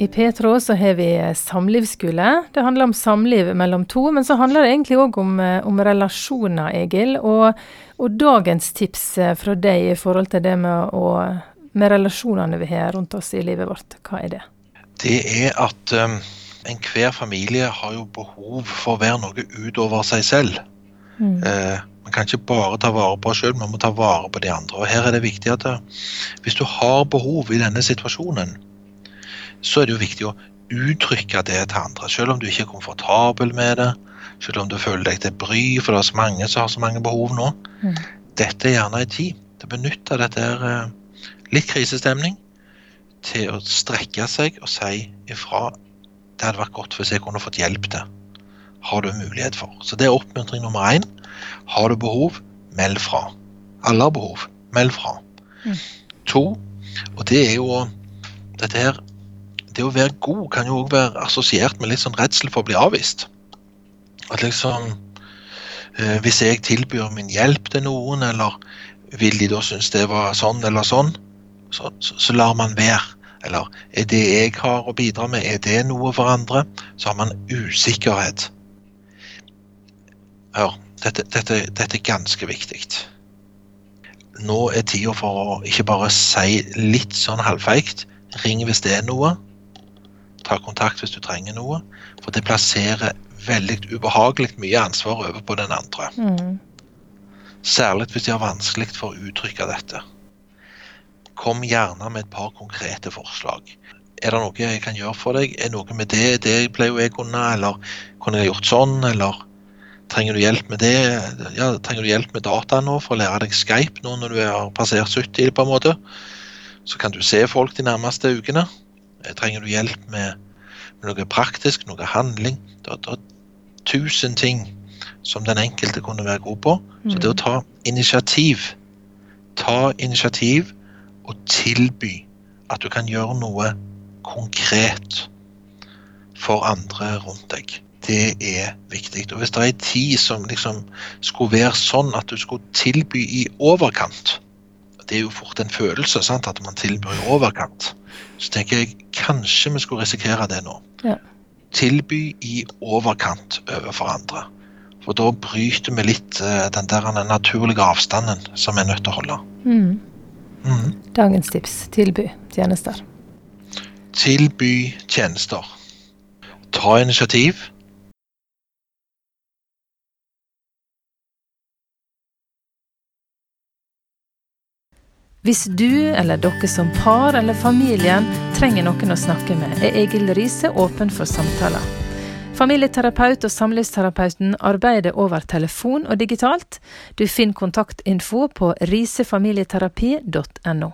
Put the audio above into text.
I Petro så har vi samlivsskole. Det handler om samliv mellom to, men så handler det egentlig òg om, eh, om, relasjoner, Egil. Og, og, dagens tips eh, fra deg i forhold til det med, å, med relasjonene vi har rundt oss i livet vårt, hva er det? Det er at um, enhver familie har jo behov for å være noe utover seg selv. Mm. Uh, man kan ikke bare ta vare på oss sjøl, man må ta vare på de andre. Og Her er det viktig at hvis du har behov i denne situasjonen, så er det jo viktig å uttrykke det til andre. Selv om du ikke er komfortabel med det, selv om du føler deg til bry, for det er så mange som har så mange behov nå. Mm. Dette er gjerne en tid til å benytte dette her, eh, litt krisestemning til å strekke seg og si ifra det hadde vært godt hvis jeg kunne fått hjelp til. Har du mulighet for. Så det er oppmuntring nummer én. Har du behov, meld fra. Alle har behov. Meld fra. Mm. To, og det er jo dette her det å være god kan jo òg være assosiert med litt sånn redsel for å bli avvist. At liksom eh, Hvis jeg tilbyr min hjelp til noen, eller vil de da synes det var sånn eller sånn, så, så, så lar man være. Eller er det jeg har å bidra med, er det noe for andre? Så har man usikkerhet. Hør, dette, dette, dette er ganske viktig. Nå er tida for å ikke bare si litt sånn halvfeigt ring hvis det er noe, ta kontakt hvis du trenger noe. For det plasserer veldig ubehagelig mye ansvar over på den andre. Mm. Særlig hvis de har vanskelig for å uttrykke dette. Kom gjerne med et par konkrete forslag. Er det noe jeg kan gjøre for deg? Er noe med det? Det ble jo jeg unna, eller kunne jeg gjort sånn, eller trenger du hjelp med det? Ja, trenger du hjelp med data nå for å lære deg Skype nå når du har passert 70, på en måte? Så kan du se folk de nærmeste ukene. Eh, trenger du hjelp med, med noe praktisk, noe handling? Det, er tusen ting som den enkelte kunne være god på. Så det å mm. ta initiativ Ta initiativ og tilby at du kan gjøre noe konkret for andre rundt deg. Det er viktig. Og Hvis det er en tid som liksom skulle være sånn at du skulle tilby i overkant Det er jo fort en følelse sant, at man tilbyr i overkant. Så tenker jeg kanskje vi skulle risikere det nå. Ja. Tilby i overkant overfor andre. For da bryter vi litt uh, den der naturlige avstanden som vi er nødt til å holde. Mm. Mm. Dagens tips tilby tjenester. Tilby tjenester. Ta initiativ. Hvis du eller dere som par eller familien trenger noen å snakke med, er Egil Riise åpen for samtaler. Familieterapeut og samlivsterapeuten arbeider over telefon og digitalt. Du finner kontaktinfo på risefamilieterapi.no.